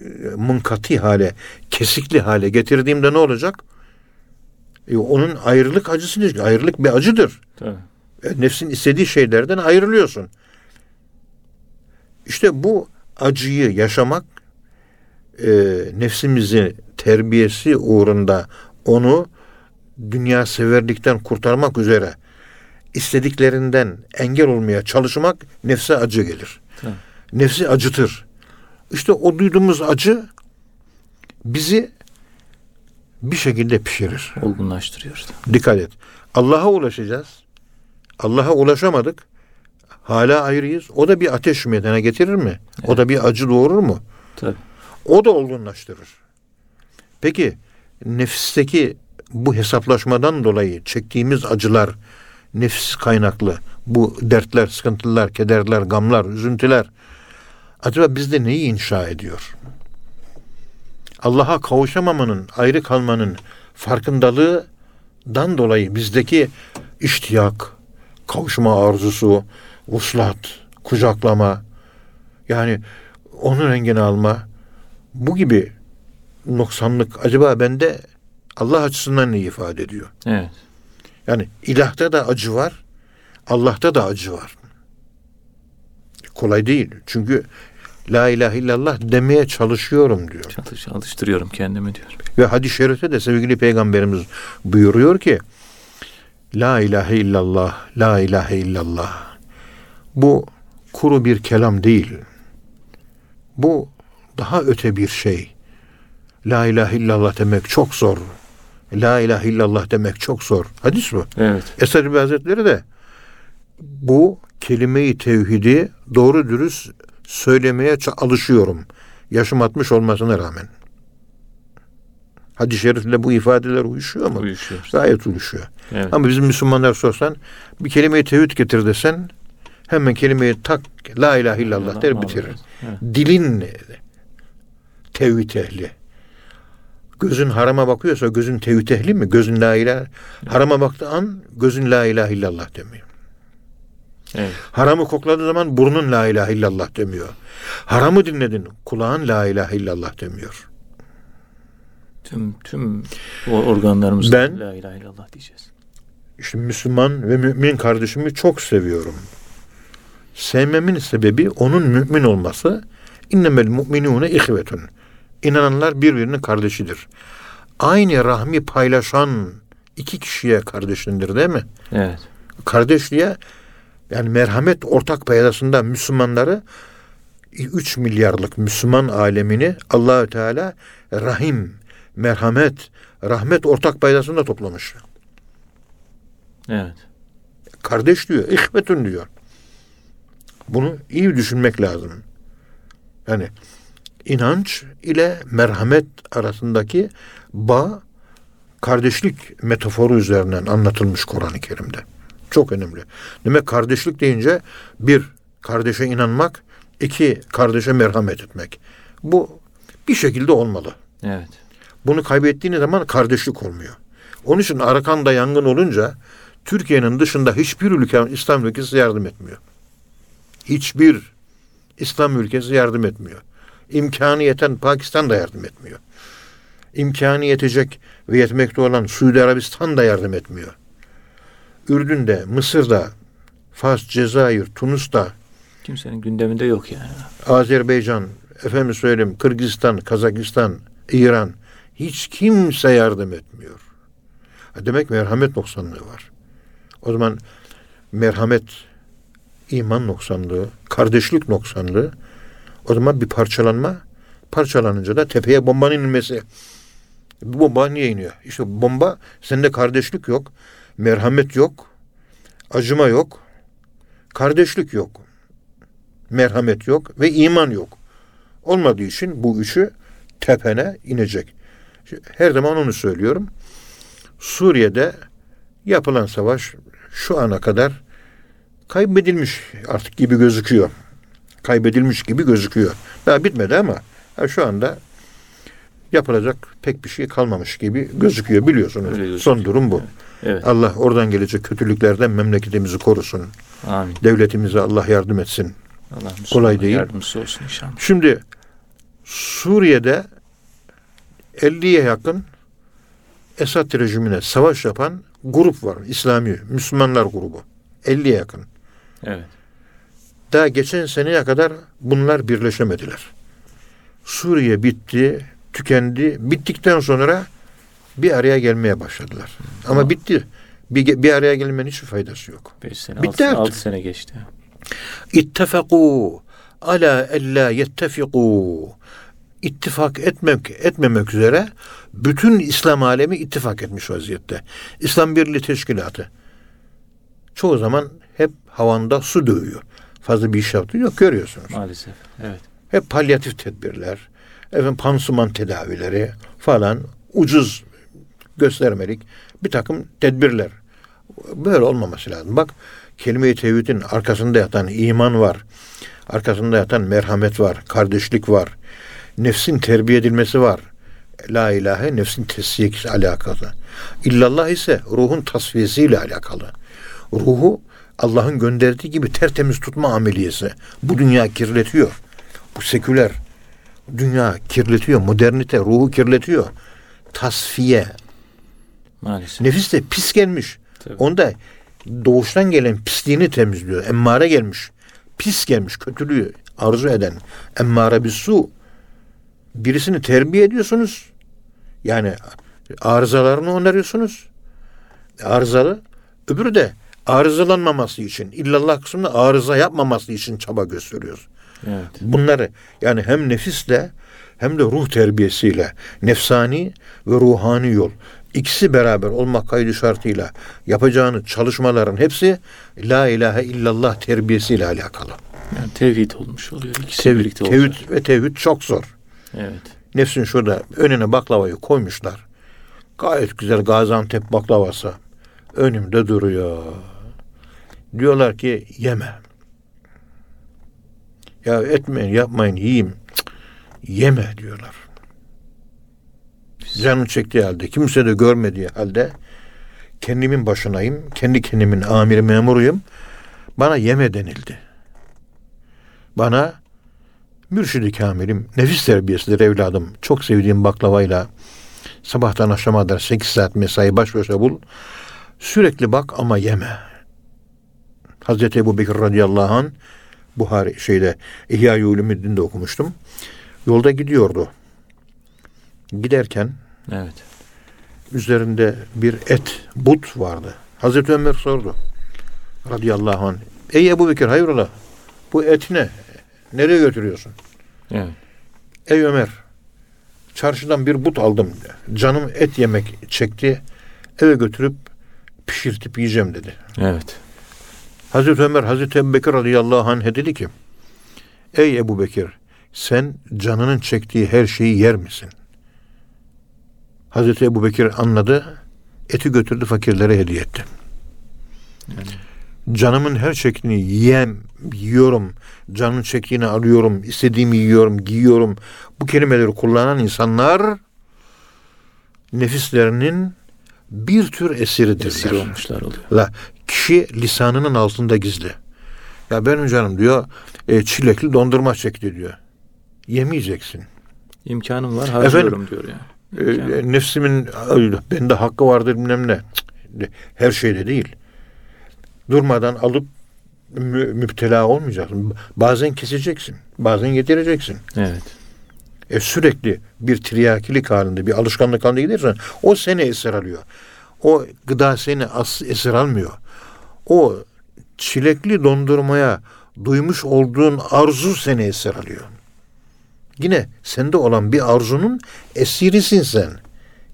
e, munkati hale, kesikli hale getirdiğimde ne olacak? E, onun ayrılık acısı, ayrılık bir acıdır. Tabii. E, nefsin istediği şeylerden ayrılıyorsun. İşte bu acıyı yaşamak e, nefsimizi terbiyesi uğrunda onu dünya severlikten kurtarmak üzere istediklerinden engel olmaya çalışmak nefse acı gelir. Tabii. Nefsi acıtır. İşte o duyduğumuz acı bizi bir şekilde pişirir. Olgunlaştırıyor. Dikkat et. Allah'a ulaşacağız. Allah'a ulaşamadık. Hala ayrıyız. O da bir ateş meydana getirir mi? O da bir acı doğurur mu? Tabii. O da olgunlaştırır. Peki nefisteki bu hesaplaşmadan dolayı çektiğimiz acılar nefis kaynaklı bu dertler, sıkıntılar, kederler, gamlar, üzüntüler acaba bizde neyi inşa ediyor? Allah'a kavuşamamanın, ayrı kalmanın farkındalığından dolayı bizdeki iştiyak, kavuşma arzusu, vuslat, kucaklama, yani onun rengini alma, bu gibi noksanlık acaba bende Allah açısından ne ifade ediyor? Evet. Yani ilahta da acı var, Allah'ta da acı var. Kolay değil. Çünkü La ilahe illallah demeye çalışıyorum diyor. Çalış, çalıştırıyorum kendimi diyor. Ve hadis-i şerifte de sevgili peygamberimiz buyuruyor ki La ilahe illallah, la ilahe illallah. Bu kuru bir kelam değil. Bu daha öte bir şey. La ilahe illallah demek çok zor. La ilahe illallah demek çok zor. Hadis bu. Evet. Esad Hazretleri de bu kelime-i tevhidi doğru dürüst söylemeye alışıyorum. Yaşım 60 olmasına rağmen. Hadis-i şerifle bu ifadeler uyuşuyor mu? Uyuşuyor. Gayet uyuşuyor. Evet. Ama bizim Müslümanlar sorsan bir kelime-i tevhid getir desen hemen kelimeyi tak la ilahe illallah der bitirir. Evet. Dilin tevhid ehli. Gözün harama bakıyorsa gözün tevhid ehli mi? Gözün la ilahe. Harama baktığı an gözün la ilahe illallah demiyor. Evet. Haramı kokladığı zaman burnun la ilahe illallah demiyor. Haramı dinledin kulağın la ilahe illallah demiyor. Tüm tüm o organlarımızla Ben- la ilahe illallah diyeceğiz. İşte Müslüman ve mümin kardeşimi çok seviyorum. Sevmemin sebebi onun mümin olması. İnnemel mu'minune ihvetun. İnananlar birbirinin kardeşidir. Aynı rahmi paylaşan iki kişiye kardeşindir değil mi? Evet. Kardeşliğe yani merhamet ortak paydasında Müslümanları 3 milyarlık Müslüman alemini Allahü Teala rahim, merhamet, rahmet ortak paydasında toplamış. Evet. Kardeş diyor, ihbetun diyor. Bunu iyi düşünmek lazım. Yani inanç ile merhamet arasındaki bağ kardeşlik metaforu üzerinden anlatılmış Kur'an-ı Kerim'de. Çok önemli. Demek kardeşlik deyince bir kardeşe inanmak, iki kardeşe merhamet etmek. Bu bir şekilde olmalı. Evet. Bunu kaybettiğiniz zaman kardeşlik olmuyor. Onun için Arakan'da yangın olunca Türkiye'nin dışında hiçbir ülke İslam ülkesi yardım etmiyor. Hiçbir İslam ülkesi yardım etmiyor. İmkanı yeten Pakistan da yardım etmiyor. İmkanı yetecek ve yetmekte olan Suudi Arabistan da yardım etmiyor. Ürdün'de, Mısır'da, Fas, Cezayir, Tunus'ta, Kimsenin gündeminde yok yani. Azerbaycan, efendim söyleyeyim Kırgızistan, Kazakistan, İran hiç kimse yardım etmiyor. Demek merhamet noksanlığı var. O zaman merhamet iman noksanlığı, kardeşlik noksanlığı o zaman bir parçalanma parçalanınca da tepeye bombanın inmesi. Bu bomba niye iniyor? İşte bomba sende kardeşlik yok, merhamet yok, acıma yok, kardeşlik yok merhamet yok ve iman yok. Olmadığı için bu üçü tepene inecek. Her zaman onu söylüyorum. Suriye'de yapılan savaş şu ana kadar kaybedilmiş artık gibi gözüküyor. Kaybedilmiş gibi gözüküyor. Daha bitmedi ama ha, şu anda yapılacak pek bir şey kalmamış gibi gözüküyor biliyorsunuz. Öyle gözüküyor. Son durum bu. Evet. Allah oradan gelecek kötülüklerden memleketimizi korusun. Amin. Devletimize Allah yardım etsin. Allah Kolay değil. Yardımcısı olsun inşallah. Şimdi Suriye'de 50'ye yakın Esad rejimine savaş yapan grup var. İslami Müslümanlar grubu. 50'ye yakın. Evet. Daha geçen seneye kadar bunlar birleşemediler. Suriye bitti, tükendi. Bittikten sonra bir araya gelmeye başladılar. Ama bitti. Bir, bir araya gelmenin hiçbir faydası yok. 5 sene, Bitti 6, artık. sene geçti. İttefakû ala ella yettefikû ittifak etmek etmemek üzere bütün İslam alemi ittifak etmiş vaziyette. İslam Birliği Teşkilatı çoğu zaman hep havanda su dövüyor. Fazla bir iş yaptığı yok görüyorsunuz. Maalesef. Evet. Hep palyatif tedbirler, efendim pansuman tedavileri falan ucuz göstermelik bir takım tedbirler. Böyle olmaması lazım. Bak kelime-i tevhidin arkasında yatan iman var. Arkasında yatan merhamet var, kardeşlik var. Nefsin terbiye edilmesi var. La ilahe nefsin tesviyesi alakalı. İllallah ise ruhun tasfiyesiyle alakalı. Ruhu Allah'ın gönderdiği gibi tertemiz tutma ameliyesi. Bu dünya kirletiyor. Bu seküler dünya kirletiyor. Modernite ruhu kirletiyor. Tasfiye. Maalesef. Nefis de pis gelmiş. Tabii. Onda doğuştan gelen pisliğini temizliyor. Emmare gelmiş. Pis gelmiş. Kötülüğü arzu eden. Emmare bir su. Birisini terbiye ediyorsunuz. Yani arızalarını onarıyorsunuz. Arızalı. Öbürü de arızalanmaması için, illallah kısmında arıza yapmaması için çaba gösteriyoruz. Evet. Bunları yani hem nefisle hem de ruh terbiyesiyle nefsani ve ruhani yol ikisi beraber olmak kaydı şartıyla yapacağını çalışmaların hepsi la ilahe illallah terbiyesiyle alakalı. Yani tevhid olmuş oluyor. İkisi Tevhid, birlikte olacak. tevhid ve tevhid çok zor. Evet. Nefsin şurada önüne baklavayı koymuşlar. Gayet güzel Gaziantep baklavası önümde duruyor. Diyorlar ki yeme. Ya etmeyin, yapmayın, yiyeyim. Yeme diyorlar. Canın çektiği halde, kimse de görmediği halde kendimin başınayım, kendi kendimin amiri memuruyum. Bana yeme denildi. Bana mürşidi kamilim, nefis terbiyesidir evladım. Çok sevdiğim baklavayla sabahtan akşama kadar 8 saat mesai baş başa bul. Sürekli bak ama yeme. Hazreti Ebu Bekir radıyallahu anh Buhari şeyde İhya-i Ulumuddin'de okumuştum. Yolda gidiyordu. Giderken Evet. üzerinde bir et, but vardı. Hazreti Ömer sordu. Radıyallahu anh. Ey Ebu Bekir hayrola? Bu et ne? Nereye götürüyorsun? Evet. Ey Ömer, çarşıdan bir but aldım. Canım et yemek çekti. Eve götürüp pişirtip yiyeceğim dedi. Evet. Hazreti Ömer, Hazreti Ebu Bekir radıyallahu anh'e dedi ki, Ey Ebu Bekir, sen canının çektiği her şeyi yer misin? Hazreti Ebu Bekir anladı, eti götürdü fakirlere hediye etti. Canımın her çektiğini yiyem, yiyorum, canın çektiğini alıyorum, istediğimi yiyorum, giyiyorum. Bu kelimeleri kullanan insanlar nefislerinin bir tür esiridirler. Esir olmuşlar oluyor. La kişi lisanının altında gizli. Ya benim canım diyor e, çilekli dondurma çekti diyor. Yemeyeceksin. İmkanım var harcıyorum diyor yani. E, İmkanım. e, nefsimin bende hakkı vardır bilmem ne. Her şeyde değil. Durmadan alıp mü- müptela olmayacaksın. Bazen keseceksin. Bazen yedireceksin. Evet. E, sürekli bir triyakilik halinde, bir alışkanlık halinde gidersen o seni esir alıyor. O gıda seni as esir almıyor. O çilekli dondurmaya duymuş olduğun arzu seni esir alıyor. Yine sende olan bir arzunun esirisin sen.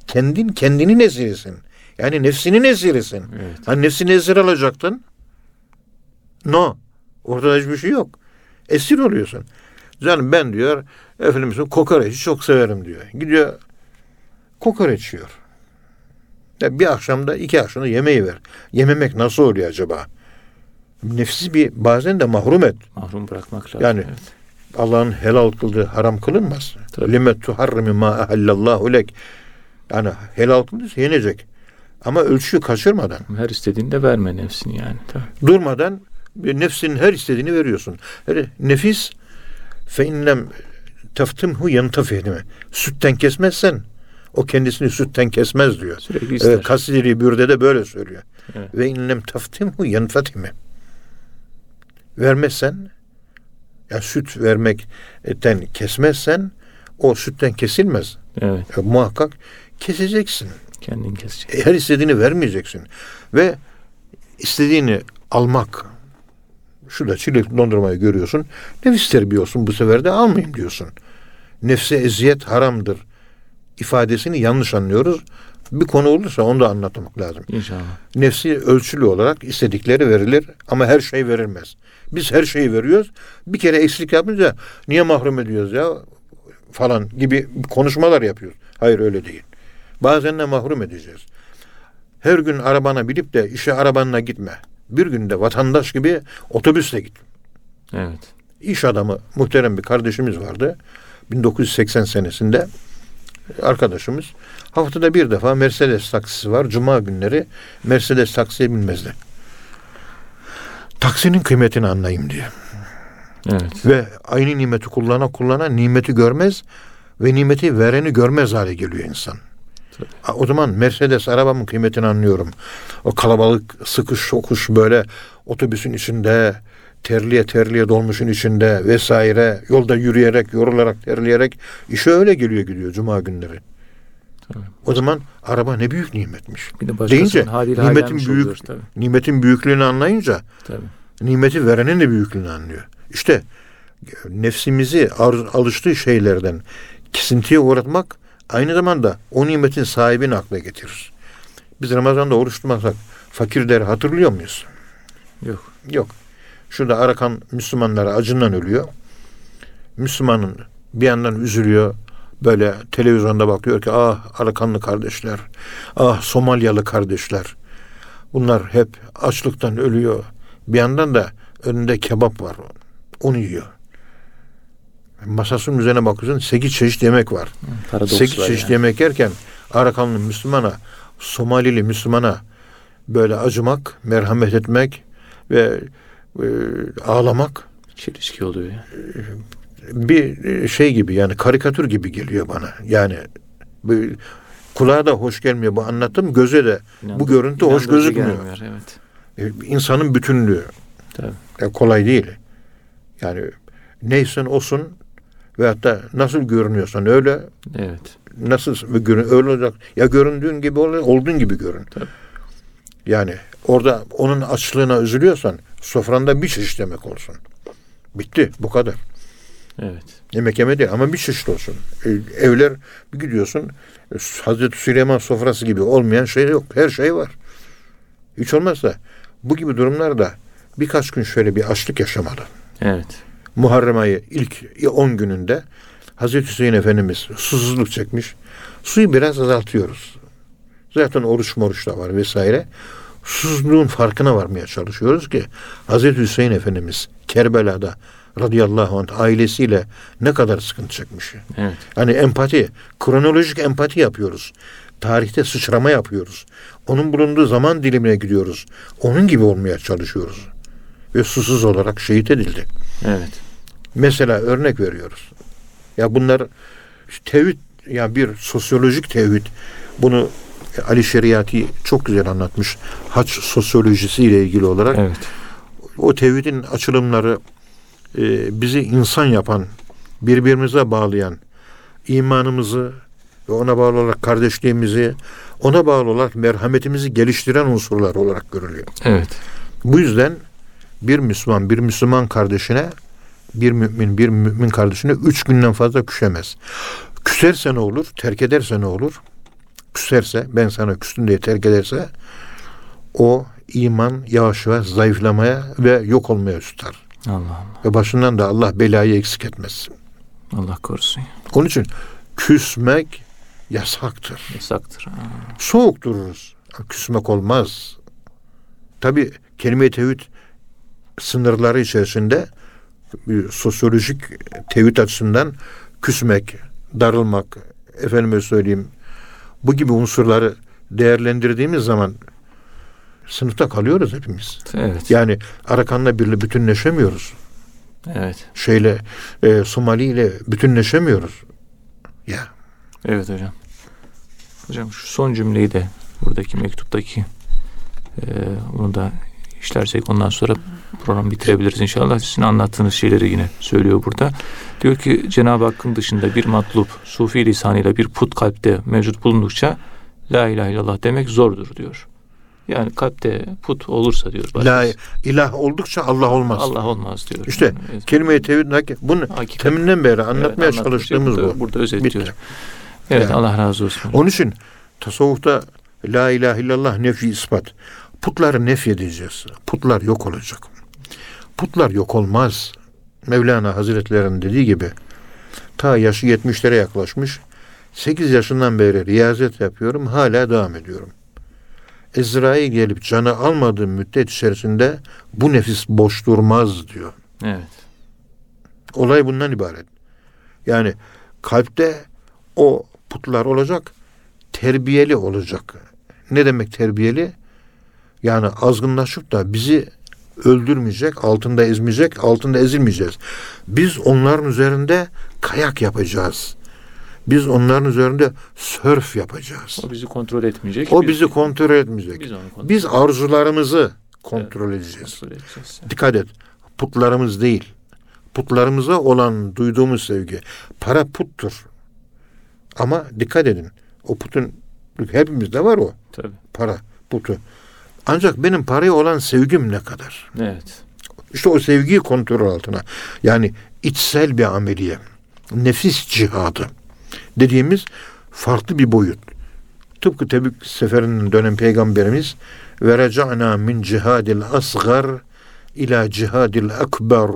Kendin kendinin esirisin. Yani nefsinin esirisin. Evet. Hani nefsini esir alacaktın. No. Ortada hiçbir şey yok. Esir oluyorsun. Canım ben diyor efendim kokoreçi çok severim diyor. Gidiyor kokoreç yiyor. Ya bir akşamda iki akşamda yemeği ver. Yememek nasıl oluyor acaba? Nefsi bir bazen de mahrum et. Mahrum bırakmak lazım. Yani evet. Allah'ın helal kıldığı haram kılınmaz. Lime tuharrimi ma ahallallahu lek. Yani helal kıldıysa yenecek. Ama ölçüyü kaçırmadan, her istediğinde verme nefsini yani. Tabii. durmadan nefsinin her istediğini veriyorsun. Her, nefis fe inlem taftimhu yentafihime. Sütten kesmezsen o kendisini sütten kesmez diyor. Sürekli ister. Evet, Kasidiri Bürde de böyle söylüyor. Evet. Ve inlem taftimhu yenfatime. Vermezsen ya süt vermekten kesmezsen o sütten kesilmez. Evet. E, muhakkak keseceksin. Kendin kesecek. E, Her istediğini vermeyeceksin. Ve istediğini almak. Şurada çilek dondurmayı görüyorsun. Nefis terbiye olsun bu sefer de almayayım diyorsun. Nefse eziyet haramdır ifadesini yanlış anlıyoruz. Bir konu olursa onu da anlatmak lazım. İnşallah. Nefsi ölçülü olarak istedikleri verilir ama her şey verilmez. Biz her şeyi veriyoruz. Bir kere eksik yapınca niye mahrum ediyoruz ya falan gibi konuşmalar yapıyoruz. Hayır öyle değil. Bazen de mahrum edeceğiz. Her gün arabana binip de işe arabanla gitme. Bir günde vatandaş gibi otobüsle git. Evet. İş adamı muhterem bir kardeşimiz vardı. 1980 senesinde arkadaşımız haftada bir defa Mercedes taksisi var. Cuma günleri Mercedes taksiye binmezdi. Taksinin kıymetini anlayayım diye. Evet. Ve aynı nimeti kullana kullana nimeti görmez ve nimeti vereni görmez hale geliyor insan. Tabii. O zaman Mercedes arabamın kıymetini anlıyorum. O kalabalık sıkış şokuş böyle otobüsün içinde terliye terliye dolmuşun içinde vesaire yolda yürüyerek yorularak terleyerek işe öyle geliyor gidiyor cuma günleri. Tabii. O zaman araba ne büyük nimetmiş. Bir de Deyince nimetin büyük oluyoruz tabii. nimetin büyüklüğünü anlayınca Tabii. nimeti verenin de büyüklüğünü anlıyor. İşte nefsimizi alıştığı şeylerden kesintiye uğratmak aynı zamanda o nimetin sahibini akla getirir. Biz Ramazan'da oruç tutmasak fakirleri hatırlıyor muyuz? Yok. Yok. Şurada Arakan Müslümanları acından ölüyor. Müslümanın bir yandan üzülüyor. Böyle televizyonda bakıyor ki ah Arakanlı kardeşler, ah Somalyalı kardeşler. Bunlar hep açlıktan ölüyor. Bir yandan da önünde kebap var. Onu yiyor. Masasının üzerine bakıyorsun sekiz çeşit yemek var. Sekiz çeşit yani. yemek yerken Arakanlı Müslümana, Somalili Müslümana böyle acımak, merhamet etmek ve e, ağlamak Çelişki oluyor yani. bir şey gibi yani karikatür gibi geliyor bana. Yani bu, kulağa da hoş gelmiyor bu anlattım göze de İnandır- bu görüntü hoş gözükmüyor. gelmiyor, Evet. E, insanın bütünlüğü Tabii. Ya kolay değil. Yani neysen olsun veyahut da nasıl görünüyorsan öyle Evet. nasıl görün öyle olacak. Ya göründüğün gibi ol, olduğun gibi görün. Tabii. Yani orada onun açlığına üzülüyorsan sofranda bir çeşit yemek olsun. Bitti bu kadar. Evet. Yemek yeme değil ama bir çeşit olsun. E, evler bir gidiyorsun e, Hazreti Süleyman sofrası gibi olmayan şey yok. Her şey var. Hiç olmazsa bu gibi durumlarda birkaç gün şöyle bir açlık yaşamalı. Evet. Muharrem ayı ilk 10 gününde Hazreti Hüseyin Efendimiz susuzluk çekmiş. Suyu biraz azaltıyoruz. Zaten oruç moruç da var vesaire. Susuzluğun farkına varmaya çalışıyoruz ki Hazreti Hüseyin Efendimiz Kerbela'da radıyallahu anh ailesiyle ne kadar sıkıntı çekmiş. Evet. Hani empati, kronolojik empati yapıyoruz. Tarihte sıçrama yapıyoruz. Onun bulunduğu zaman dilimine gidiyoruz. Onun gibi olmaya çalışıyoruz. Ve susuz olarak şehit edildi. Evet. Mesela örnek veriyoruz. Ya bunlar tevhid ya bir sosyolojik tevhid. Bunu Ali Şeriati çok güzel anlatmış. Haç sosyolojisi ile ilgili olarak. Evet. O tevhidin açılımları e, bizi insan yapan, birbirimize bağlayan, imanımızı ve ona bağlı olarak kardeşliğimizi, ona bağlı olarak merhametimizi geliştiren unsurlar olarak görülüyor. Evet. Bu yüzden bir Müslüman bir Müslüman kardeşine bir mümin bir mümin kardeşine üç günden fazla küsemez. Küserse ne olur? Terk ederse ne olur? Küserse ben sana küstüm diye terk ederse o iman yavaş yavaş zayıflamaya ve yok olmaya tutar. Allah Allah. Ve başından da Allah belayı eksik etmez. Allah korusun. Onun için küsmek yasaktır. Yasaktır. Ha. Soğuk dururuz. Küsmek olmaz. Tabi kelime-i tevhid sınırları içerisinde bir sosyolojik tevhid açısından küsmek, darılmak, efendime söyleyeyim bu gibi unsurları değerlendirdiğimiz zaman sınıfta kalıyoruz hepimiz. Evet. Yani Arakan'la birle bütünleşemiyoruz. Evet. Şeyle e, Somali ile bütünleşemiyoruz. Ya Evet hocam. Hocam şu son cümleyi de buradaki mektuptaki e, bunu da işlersek ondan sonra program bitirebiliriz inşallah. Sizin anlattığınız şeyleri yine söylüyor burada. Diyor ki Cenab-ı Hakk'ın dışında bir matlup sufi lisanıyla bir put kalpte mevcut bulundukça La ilahe illallah demek zordur diyor. Yani kalpte put olursa diyor. la ilah oldukça Allah olmaz. Allah olmaz diyor. İşte Evet. kelime-i tevhid hak- bunu Hakikat. teminden beri Evet, anlatmaya anlatmış. çalıştığımız bu. Burada özetliyor. Bitti. Evet Yani. Allah razı olsun. Onun için tasavvufta la ilahe illallah nefi ispat. Putları nef edeceğiz. Putlar yok olacak. Putlar yok olmaz. Mevlana Hazretleri'nin dediği gibi ta yaşı 70'lere yaklaşmış. 8 yaşından beri riyazet yapıyorum. Hala devam ediyorum. Ezrail gelip canı almadığı müddet içerisinde bu nefis boş durmaz diyor. Evet. Olay bundan ibaret. Yani kalpte o putlar olacak, terbiyeli olacak. Ne demek terbiyeli? Yani azgınlaşıp da bizi öldürmeyecek, altında ezmeyecek, altında ezilmeyeceğiz. Biz onların üzerinde kayak yapacağız. Biz onların üzerinde sörf yapacağız. O bizi kontrol etmeyecek. O Biz- bizi kontrol etmeyecek. Biz kontrol, Biz arzularımızı kontrol edeceğiz. kontrol edeceğiz. Dikkat et. Putlarımız değil. Putlarımıza olan duyduğumuz sevgi. Para puttur. Ama dikkat edin. O putun hepimizde var o. Tabii. Para putu. Ancak benim paraya olan sevgim ne kadar? Evet. İşte o sevgiyi kontrol altına. Yani içsel bir ameliye. Nefis cihadı. Dediğimiz farklı bir boyut. Tıpkı Tebük seferinden dönen peygamberimiz ve reca'na min cihadil asgar ila cihadil akbar.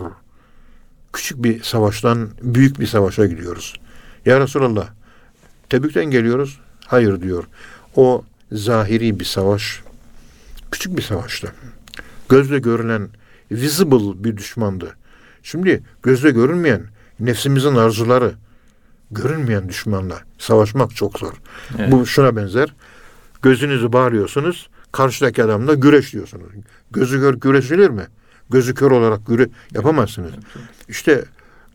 Küçük bir savaştan büyük bir savaşa gidiyoruz. Ya Resulallah Tebük'ten geliyoruz. Hayır diyor. O zahiri bir savaş. Küçük bir savaştı. Gözle görülen visible bir düşmandı. Şimdi gözle görünmeyen nefsimizin arzuları görünmeyen düşmanla savaşmak çok zor. Evet. Bu şuna benzer. Gözünüzü bağırıyorsunuz. Karşıdaki adamla güreş diyorsunuz. Gözü gör güreşilir mi? Gözü kör olarak güre yapamazsınız. İşte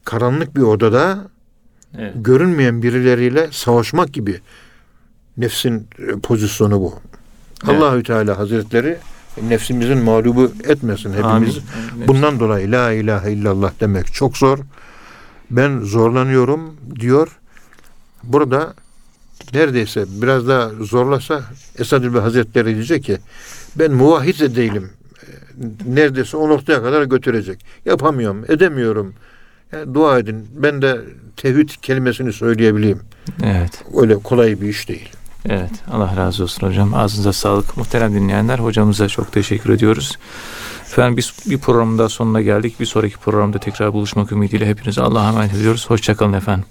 karanlık bir odada Evet. görünmeyen birileriyle savaşmak gibi nefsin e, pozisyonu bu. Evet. Allahü Teala Hazretleri nefsimizin mağlubu etmesin hepimiz. Amin. Bundan dolayı la ilahe illallah demek çok zor. Ben zorlanıyorum diyor. Burada neredeyse biraz daha zorlasa Esad Ülbe Hazretleri diyecek ki ben muvahhid de değilim. Neredeyse o noktaya kadar götürecek. Yapamıyorum, edemiyorum. Yani dua edin. Ben de tevhid kelimesini söyleyebileyim. Evet. Öyle kolay bir iş değil. Evet. Allah razı olsun hocam. Ağzınıza sağlık. Muhterem dinleyenler hocamıza çok teşekkür ediyoruz. Efendim biz bir programın daha sonuna geldik. Bir sonraki programda tekrar buluşmak ümidiyle hepinize Allah'a emanet ediyoruz. Hoşçakalın efendim.